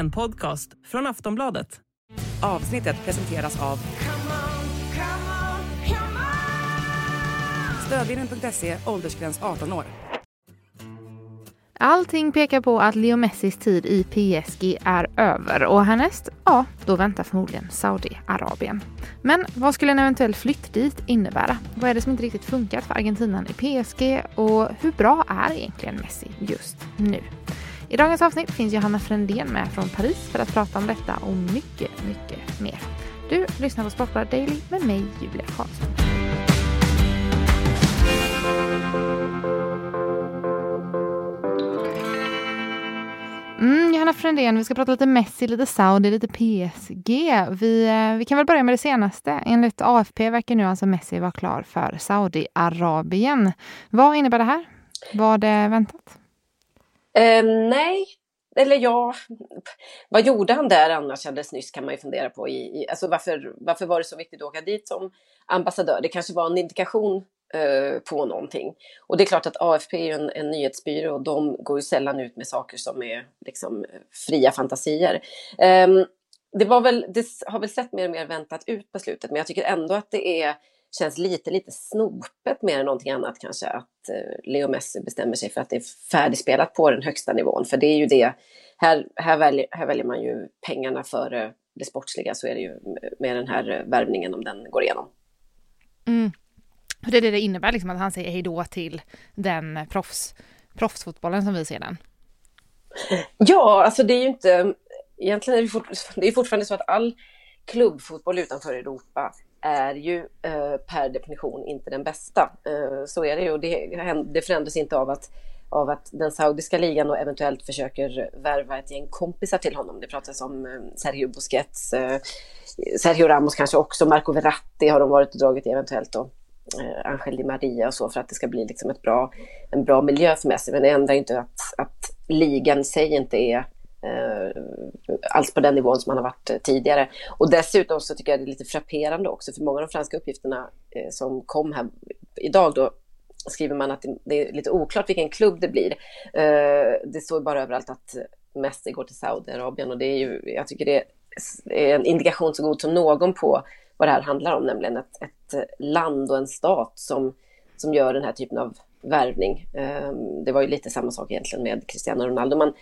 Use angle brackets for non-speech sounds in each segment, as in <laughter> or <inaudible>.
En podcast från Aftonbladet. Avsnittet presenteras av Stödvinnen.se, åldersgräns 18 år. Allting pekar på att Leo Messis tid i PSG är över och härnäst, ja, då väntar förmodligen Saudiarabien. Men vad skulle en eventuell flytt dit innebära? Vad är det som inte riktigt funkat för Argentinan i PSG och hur bra är egentligen Messi just nu? I dagens avsnitt finns Johanna Frändén med från Paris för att prata om detta och mycket, mycket mer. Du lyssnar på Sportbladet Daily med mig, Julia Karlsson. Mm, Johanna Frändén, vi ska prata lite Messi, lite Saudi, lite PSG. Vi, eh, vi kan väl börja med det senaste. Enligt AFP verkar nu alltså Messi vara klar för Saudiarabien. Vad innebär det här? Var det väntat? Eh, nej, eller ja, vad gjorde han där annars alldeles nyss kan man ju fundera på. I, i, alltså varför, varför var det så viktigt att åka dit som ambassadör? Det kanske var en indikation eh, på någonting. Och det är klart att AFP är en, en nyhetsbyrå och de går ju sällan ut med saker som är liksom fria fantasier. Eh, det, var väl, det har väl sett mer och mer väntat ut på slutet men jag tycker ändå att det är känns lite, lite snopet mer än någonting annat kanske att eh, Leo Messi bestämmer sig för att det är färdigspelat på den högsta nivån. För det är ju det, här, här, väljer, här väljer man ju pengarna före det sportsliga så är det ju med den här värvningen om den går igenom. Mm. Det är det det innebär, liksom, att han säger hej då till den proffs, proffsfotbollen som vi ser den. Ja, alltså det är ju inte... Egentligen är det, fort, det är fortfarande så att all klubbfotboll utanför Europa är ju eh, per definition inte den bästa. Eh, så är det ju och det, det förändras inte av att, av att den saudiska ligan och eventuellt försöker värva ett gäng kompisar till honom. Det pratas om eh, Sergio Busquets, Sergio Ramos kanske också, Marco Verratti har de varit och dragit i eventuellt då. Angel Di Maria och så för att det ska bli liksom ett bra, en bra miljö för Messi. Men det ändrar inte att, att ligan i sig inte är alls på den nivån som han har varit eh, tidigare. Och dessutom så tycker jag det är lite frapperande också, för många av de franska uppgifterna eh, som kom här idag då skriver man att det är lite oklart vilken klubb det blir. Eh, det står bara överallt att Messi går till Saudiarabien och det är ju, jag tycker det är en indikation så god som någon på vad det här handlar om, nämligen ett, ett land och en stat som, som gör den här typen av värvning. Det var ju lite samma sak egentligen med Cristiano Ronaldo. Man,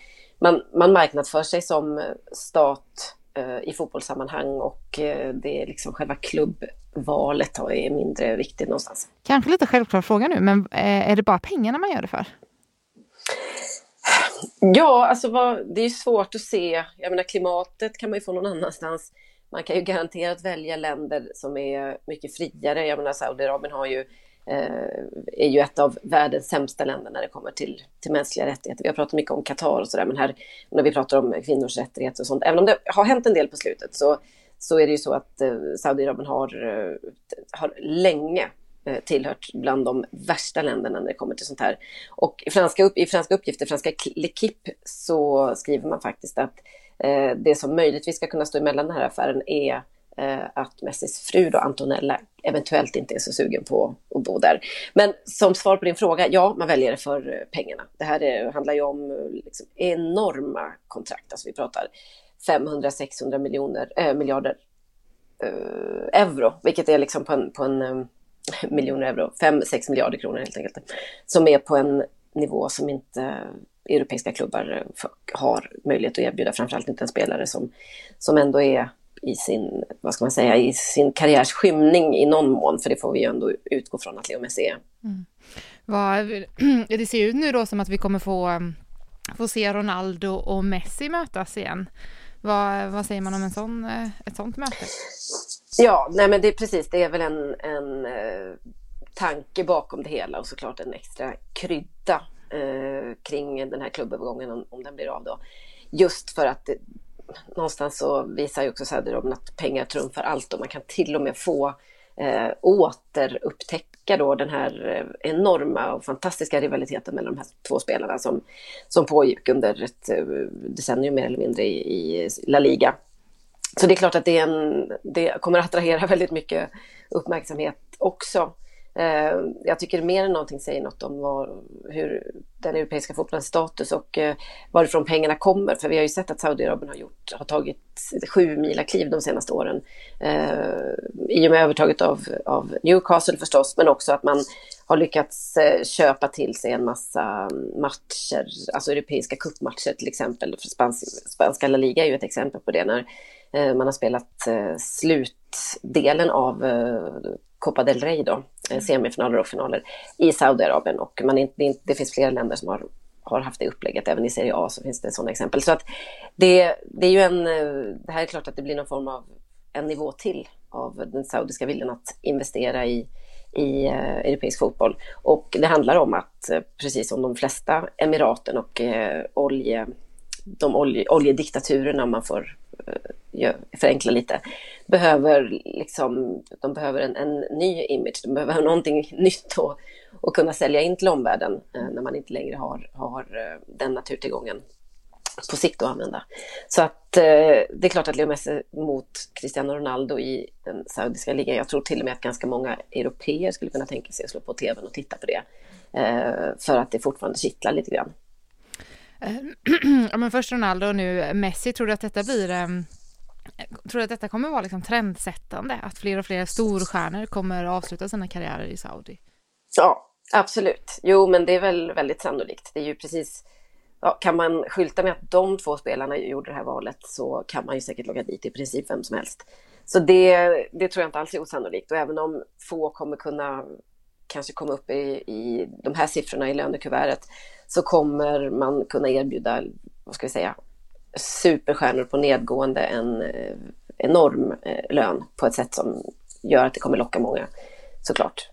man, man marknadsför sig som stat eh, i fotbollssammanhang och eh, det är liksom själva klubbvalet är mindre viktigt någonstans. Kanske lite självklar fråga nu, men eh, är det bara pengarna man gör det för? Ja, alltså vad, det är svårt att se. Jag menar klimatet kan man ju få någon annanstans. Man kan ju garanterat välja länder som är mycket friare. Jag menar Saudiarabien har ju Eh, Eh, är ju ett av världens sämsta länder när det kommer till, till mänskliga rättigheter. Vi har pratat mycket om Qatar och sådär, men här när vi pratar om kvinnors rättigheter och sånt, även om det har hänt en del på slutet så, så är det ju så att eh, Saudiarabien har, eh, har länge eh, tillhört bland de värsta länderna när det kommer till sånt här. Och i franska, i franska uppgifter, franska L'Equipe, så skriver man faktiskt att eh, det som möjligtvis ska kunna stå emellan den här affären är Eh, att Messis fru då, Antonella eventuellt inte är så sugen på att bo där. Men som svar på din fråga, ja, man väljer det för eh, pengarna. Det här är, handlar ju om eh, liksom enorma kontrakt, alltså vi pratar 500-600 miljoner, äh, miljarder äh, euro, vilket är liksom på en, på en <laughs> äh, miljoner euro, 5-6 miljarder kronor helt enkelt, som är på en nivå som inte europeiska klubbar har möjlighet att erbjuda, framförallt inte en spelare som, som ändå är i sin, vad ska man säga, i sin karriärs skymning i någon mån, för det får vi ju ändå utgå från att Leo Messi är. Mm. Vad, <clears throat> det ser ut nu då som att vi kommer få, få se Ronaldo och Messi mötas igen. Vad, vad säger man om en sån, ett sånt möte? Ja, nej men det är precis, det är väl en, en eh, tanke bakom det hela och såklart en extra krydda eh, kring den här klubbövergången om, om den blir av då. Just för att det, någonstans så visar ju också Söderholm att pengar trumfar allt och man kan till och med få eh, återupptäcka då den här eh, enorma och fantastiska rivaliteten mellan de här två spelarna som, som pågick under ett eh, decennium mer eller mindre i, i La Liga. Så det är klart att det, en, det kommer att attrahera <laughs> väldigt mycket uppmärksamhet också. Eh, jag tycker mer än någonting säger något om var, hur den europeiska fotbollens status och eh, varifrån pengarna kommer. För vi har ju sett att Saudiarabien har, gjort, har tagit sju mila kliv de senaste åren. Eh, I och med övertaget av, av Newcastle förstås, men också att man har lyckats eh, köpa till sig en massa matcher, alltså europeiska cupmatcher till exempel. Spanska, spanska La Liga är ju ett exempel på det, när eh, man har spelat eh, slutdelen av eh, Copa del Rey då, mm. semifinaler och finaler i Saudiarabien och man inte, det finns flera länder som har, har haft det upplägget, även i Serie A så finns det sådana exempel. Så att det, det är ju en, det här är klart att det blir någon form av en nivå till av den saudiska viljan att investera i, i eh, europeisk fotboll. Och det handlar om att, eh, precis som de flesta emiraten och eh, olje, de olje, oljediktaturerna, om man får eh, förenkla lite, behöver, liksom, de behöver en, en ny image, de behöver <laughs> någonting nytt och, och kunna sälja in till omvärlden eh, när man inte längre har, har eh, den naturtillgången på sikt att använda. Så att eh, det är klart att Leo Messi mot Cristiano Ronaldo i den saudiska ligan, jag tror till och med att ganska många europeer skulle kunna tänka sig att slå på tvn och titta på det. Eh, för att det fortfarande kittlar lite grann. Eh, <clears throat> ja, men först Ronaldo och nu Messi, tror du att detta blir. Ehm, Tror du att detta kommer vara liksom trendsättande? Att fler och fler storstjärnor kommer avsluta sina karriärer i Saudi? Ja, absolut. Jo, men det är väl väldigt sannolikt. Det är ju precis ja, kan man skylta med att de två spelarna gjorde det här valet så kan man ju säkert logga dit i princip vem som helst. Så det, det tror jag inte alls är osannolikt och även om få kommer kunna kanske komma upp i, i de här siffrorna i lönekuvertet så kommer man kunna erbjuda, vad ska vi säga, superstjärnor på nedgående en eh, enorm eh, lön på ett sätt som gör att det kommer locka många, såklart.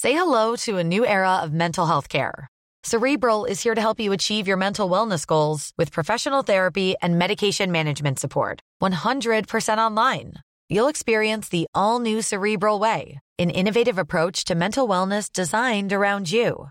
Say hello to a new era of mental health care. Cerebral is here to help you achieve your mental wellness goals with professional therapy and medication management support. 100% online. You'll experience the all new Cerebral Way, an innovative approach to mental wellness designed around you.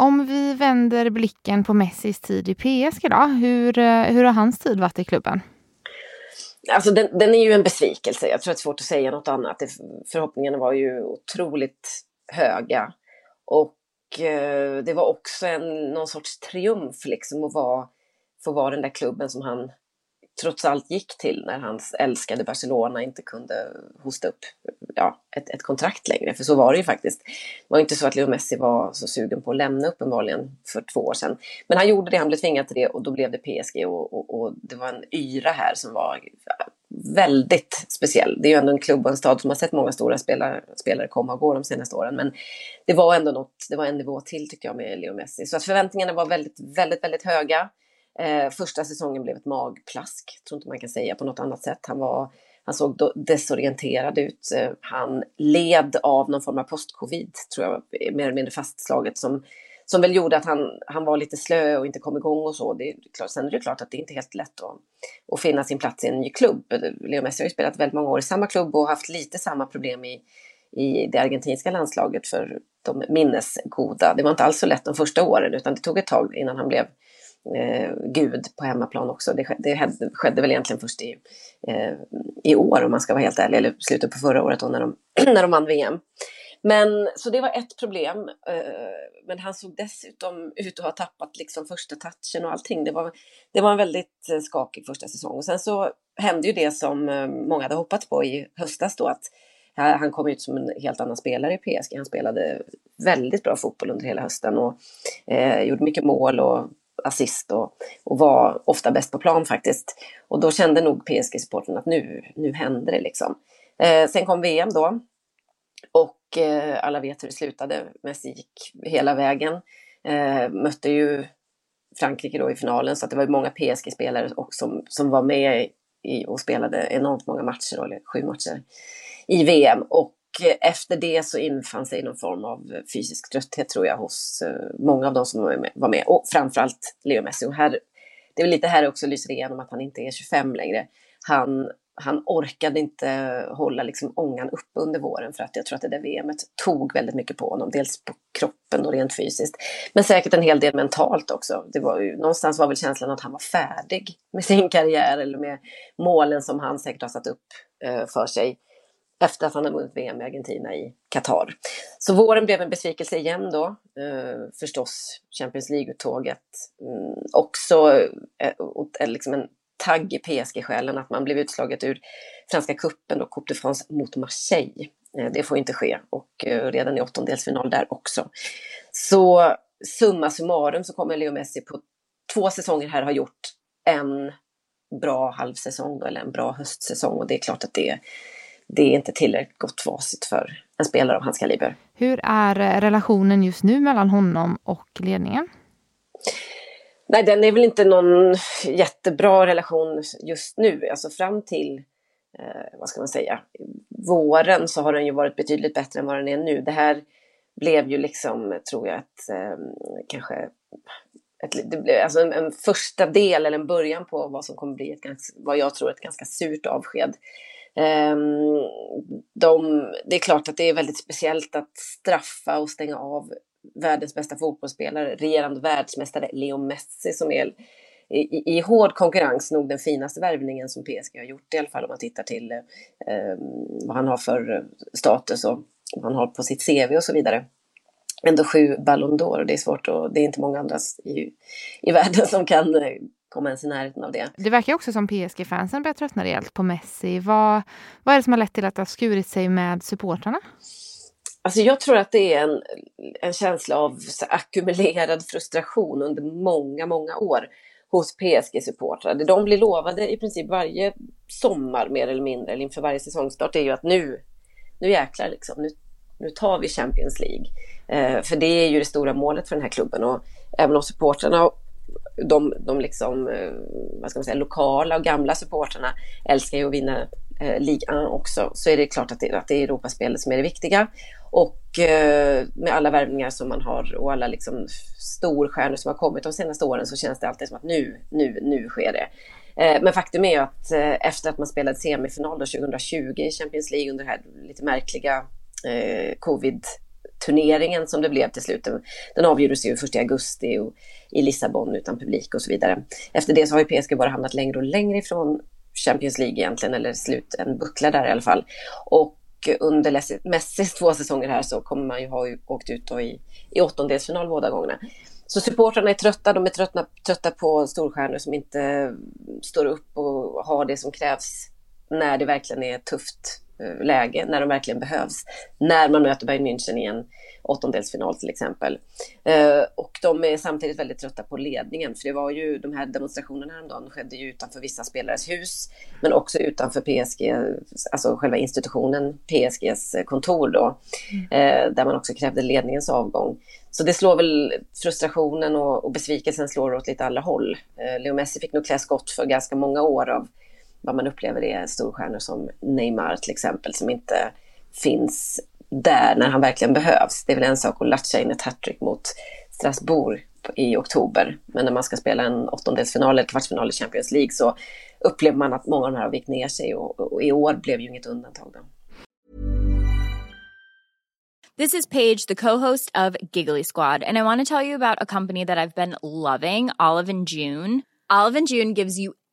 Om vi vänder blicken på Messis tid i PSG då, hur, eh, hur har hans tid varit i klubben? Alltså den, den är ju en besvikelse, jag tror att det är svårt att säga något annat. förhoppningarna var ju otroligt höga. Och eh, det var också en, någon sorts triumf liksom att vara, få vara den där klubben som han trots allt gick till när hans älskade Barcelona inte kunde hosta upp ja, ett, ett kontrakt längre. För så var det ju faktiskt. Det var inte så att Leo Messi var så sugen på att lämna uppenbarligen för två år sedan. Men han gjorde det, han blev tvingad till det och då blev det PSG och, och, och det var en yra här som var väldigt speciell. Det är ju ändå en klubb och en stad som har sett många stora spelare, spelare komma och gå de senaste åren. Men det var ändå något, det var en nivå till tycker jag med Leo Messi. Så att förväntningarna var väldigt, väldigt, väldigt höga. Eh, första säsongen blev ett magplask, jag tror inte man kan säga på något annat sätt. Han, var, han såg desorienterad ut. Eh, han led av någon form av post-covid, tror jag, mer eller mindre fastslaget, som, som väl gjorde att han, han var lite slö och inte kom igång och så. Det är klart, sen är det klart att det inte är helt lätt att, att finna sin plats i en ny klubb. Leo Messi har ju spelat väldigt många år i samma klubb och haft lite samma problem i, i det argentinska landslaget för de minnesgoda. Det var inte alls så lätt de första åren utan det tog ett tag innan han blev eh, Gud på hemmaplan också. Det, det skedde väl egentligen först i, eh, i år om man ska vara helt ärlig, eller slutet på förra året då när de, <clears throat> när de vann VM. Men så det var ett problem. Eh, men han såg dessutom ut att ha tappat liksom första touchen och allting. Det var, det var en väldigt eh, skakig första säsong. Och sen så hände ju det som eh, många hade hoppats på i höstas då att han kom ut som en helt annan spelare i PSG. Han spelade väldigt bra fotboll under hela hösten och eh, gjorde mycket mål och assist och, och var ofta bäst på plan faktiskt. Och då kände nog PSG-supporten att nu, nu händer det liksom. Eh, sen kom VM då. Och eh, alla vet hur det slutade. Messi gick hela vägen. Eh, mötte ju Frankrike då i finalen så att det var många PSG-spelare som, som var med i, och spelade enormt många matcher, eller sju matcher i VM. Och efter det så infann sig någon form av fysisk trötthet tror jag hos eh, många av de som var med, och framförallt Leo Messi. Och här, det är väl lite här också lyser igenom att han inte är 25 längre. Han, han orkade inte hålla liksom ångan uppe under våren för att jag tror att det där VMet tog väldigt mycket på honom. Dels på kroppen och rent fysiskt. Men säkert en hel del mentalt också. Det var ju, någonstans var väl känslan att han var färdig med sin karriär eller med målen som han säkert har satt upp eh, för sig efter att han har vunnit VM i Argentina i Qatar. Så våren blev en besvikelse igen då. Eh, förstås Champions League-uttåget. Mm, också eh, liksom en tagg i PSG-själen att man blev utslaget ur Franska cupen. Coupe de France mot Marseille. Eh, det får inte ske och eh, redan i åttondelsfinal där också. Så summa summarum så kommer Leo Messi på två säsonger här ha gjort en bra halvsäsong då, eller en bra höstsäsong och det är klart att det, det är inte tillräckligt gott facit för en spelare av hans kaliber. Hur är relationen just nu mellan honom och ledningen? Nej, den är väl inte någon jättebra relation just nu. Alltså fram till, eh, vad ska man säga, våren så har den ju varit betydligt bättre än vad den är nu. Det här blev ju liksom, tror jag, ett eh, kanske ett, det blev alltså en, en, första del eller en början på vad som kommer bli ett vad jag tror ett ganska surt avsked. Ehm, de, det är klart att det är väldigt speciellt att straffa och stänga av världens bästa fotbollsspelare, regerande världsmästare Leo Messi som är i, i, hård konkurrens nog den finaste värvningen som PSG har gjort i alla fall om man tittar till eh, vad han har för status och vad han har på sitt CV och så vidare. Ändå sju Ballon d'Or och det är svårt och det är inte många andra i, i världen som kan eh, komma ens i närheten av det. Det verkar också som PSG-fansen börjar tröttna rejält på Messi. Vad, vad är det som har lett till att det har skurit sig med supportrarna? Alltså jag tror att det är en, en känsla av ackumulerad frustration under många, många år hos PSG-supportrar. Det de blir lovade i princip varje sommar mer eller mindre, eller inför varje säsongstart, är ju att nu, nu jäklar liksom, nu, nu tar vi Champions League. Eh, för det är ju det stora målet för den här klubben och även om supportrarna de, de liksom, eh, vad ska man säga, lokala och gamla supportrarna älskar ju att vinna eh, Ligue 1 också, så är det klart att det, att det är Europaspelet som är det viktiga. Och eh, med alla värvningar som man har och alla liksom storstjärnor som har kommit de senaste åren så känns det alltid som att nu, nu, nu sker det. Eh, men faktum är ju att eh, efter att man spelade semifinal 2020 i Champions League under det här lite märkliga eh, covid turneringen som det blev till slut. Den avgjordes ju först i augusti och i Lissabon utan publik och så vidare. Efter det så har ju PSG bara hamnat längre och längre ifrån Champions League egentligen, eller slut, en buckla där i alla fall. Och under Messis två säsonger här så kommer man ju ha åkt ut i, i åttondelsfinal båda gångerna. Så supportrarna är trötta, de är trötta, trötta på storstjärnor som inte står upp och har det som krävs när det verkligen är tufft läge, när de verkligen behövs. När man möter Bayern München i en åttondelsfinal till exempel. Eh, och de är samtidigt väldigt trötta på ledningen, för det var ju de här demonstrationerna häromdagen skedde ju utanför vissa spelares hus, men också utanför PSG, alltså själva institutionen PSGs kontor då, mm. Eh, där man också krävde ledningens avgång. Så det slår väl frustrationen och, och besvikelsen slår åt lite alla håll. Eh, Leo Messi fick nog klä skott för ganska många år av vad man upplever är storstjärnor som Neymar till exempel, som inte finns där när han verkligen behövs. Det är väl en sak att latcha in ett hattrick mot Strasbourg i oktober. Men när man ska spela en åttondelsfinal eller kvartsfinal i Champions League så upplever man att många av de här har vikt ner sig och, och i år blev ju inget undantag. Då. This is Paige, the co-host of Giggly Squad, and I want to tell you about a company that I've been loving, Olive and June. Olive and June gives you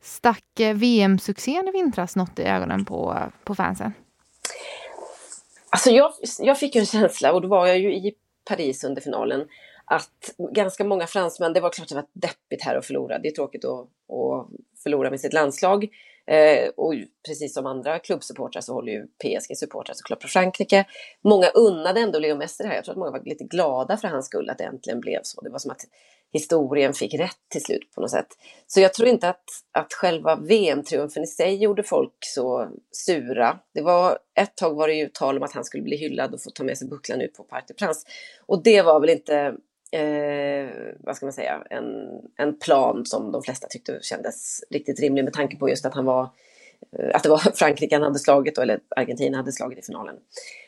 Stack eh, VM-succén i vintras något i ögonen på, på fansen? Alltså jag, jag fick ju en känsla, och då var jag ju i Paris under finalen, att ganska många fransmän, det var klart det var deppigt här att förlora. Det är tråkigt att, att förlora med sitt landslag. Eh, och precis som andra klubbsupportrar så håller ju PSG-supportrar såklart på Frankrike. Många unnade ändå Leo Messi det här. Jag tror att många var lite glada för hans skull att det äntligen blev så. Det var som att historien fick rätt till slut på något sätt. Så jag tror inte att, att själva VM-triumfen i sig gjorde folk så sura. Det var, ett tag var det ju tal om att han skulle bli hyllad och få ta med sig bucklan ut på Parc des Princes. Och det var väl inte eh, vad ska man säga, en, en plan som de flesta tyckte kändes riktigt rimlig med tanke på just att han var eh, att det var <laughs> Frankrike han hade slagit, eller Argentina hade slagit i finalen.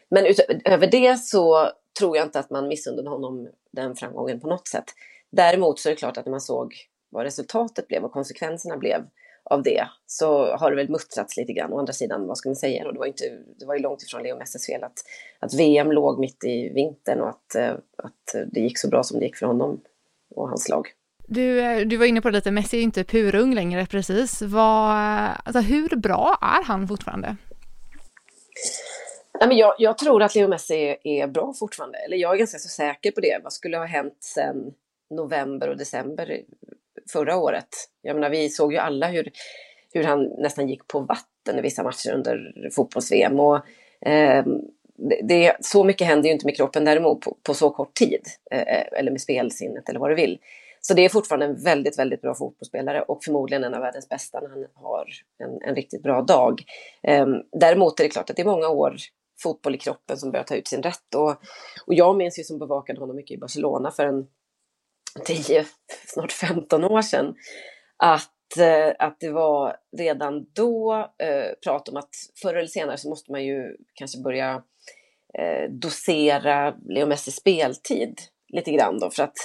Men utöver det så tror jag inte att man missunnade honom den framgången på något sätt. Däremot så är det klart att när man såg vad resultatet blev och konsekvenserna blev av det så har det väl muttrats lite grann. Å andra sidan, vad ska man säga? Och det, var inte, det var ju långt ifrån Leo Messis fel att, att VM låg mitt i vintern och att, eh, att det gick så bra som det gick för honom och hans lag. Du, eh, du var inne på det lite, Messi är inte purung längre precis. Vad, alltså, hur bra är han fortfarande? Nej, men jag, jag tror att Leo Messi är, bra fortfarande. Eller jag är ganska så säker på det. Vad skulle ha hänt sen november och december förra året. Jag menar, vi såg ju alla hur, hur han nästan gick på vatten i vissa matcher under fotbolls-VM. Och, eh, det, det, så mycket händer ju inte med kroppen däremot på, på så kort tid. Eh, eh, eller med spelsinnet eller vad du vill. Så det är fortfarande en väldigt, väldigt bra fotbollsspelare och förmodligen en av världens bästa när han har en, en riktigt bra dag. Eh, däremot är det klart att det är många år fotboll i kroppen som börjar ta ut sin rätt. Och, och jag minns ju som bevakade honom mycket i Barcelona för en 10, snart 15 år sedan, att, eh, att det var redan då eh, prat om att förr eller senare så måste man ju kanske börja eh, dosera Leo Messis speltid lite grann då, för att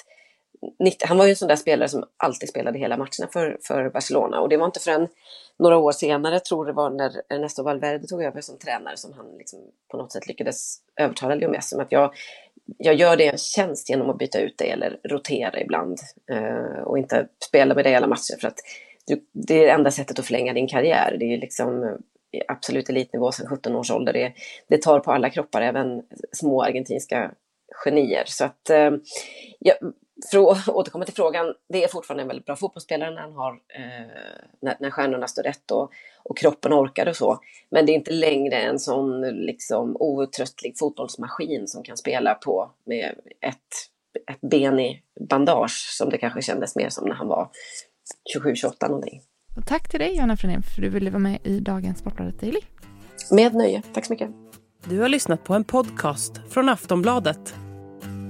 han var ju en sån där spelare som alltid spelade hela matcherna för, för Barcelona. Och det var inte förrän några år senare, tror det var när Ernesto Valverde tog över som tränare, som han liksom på något sätt lyckades övertala Leo Messi att jag, jag gör det en tjänst genom att byta ut dig eller rotera ibland eh, och inte spela med dig alla matcher för att du, det är det enda sättet att förlänga din karriär. Det är liksom eh, absolut elitnivå sedan 17 års ålder. Det, det tar på alla kroppar, även små argentinska genier. Så att, eh, jag, för att <laughs> återkomma till frågan, det är fortfarande en väldigt bra fotbollsspelare när, han har, eh, när, när stjärnorna står rätt och, och kroppen orkar och så. Men det är inte längre en sån liksom, outtröttlig fotbollsmaskin som kan spela på med ett, ett ben i bandage som det kanske kändes mer som när han var 27-28 någonting. Och tack till dig Johanna Frenén för att du ville vara med i dagens Sportbladet Daily. Med nöje, tack så mycket. Du har lyssnat på en podcast från Aftonbladet.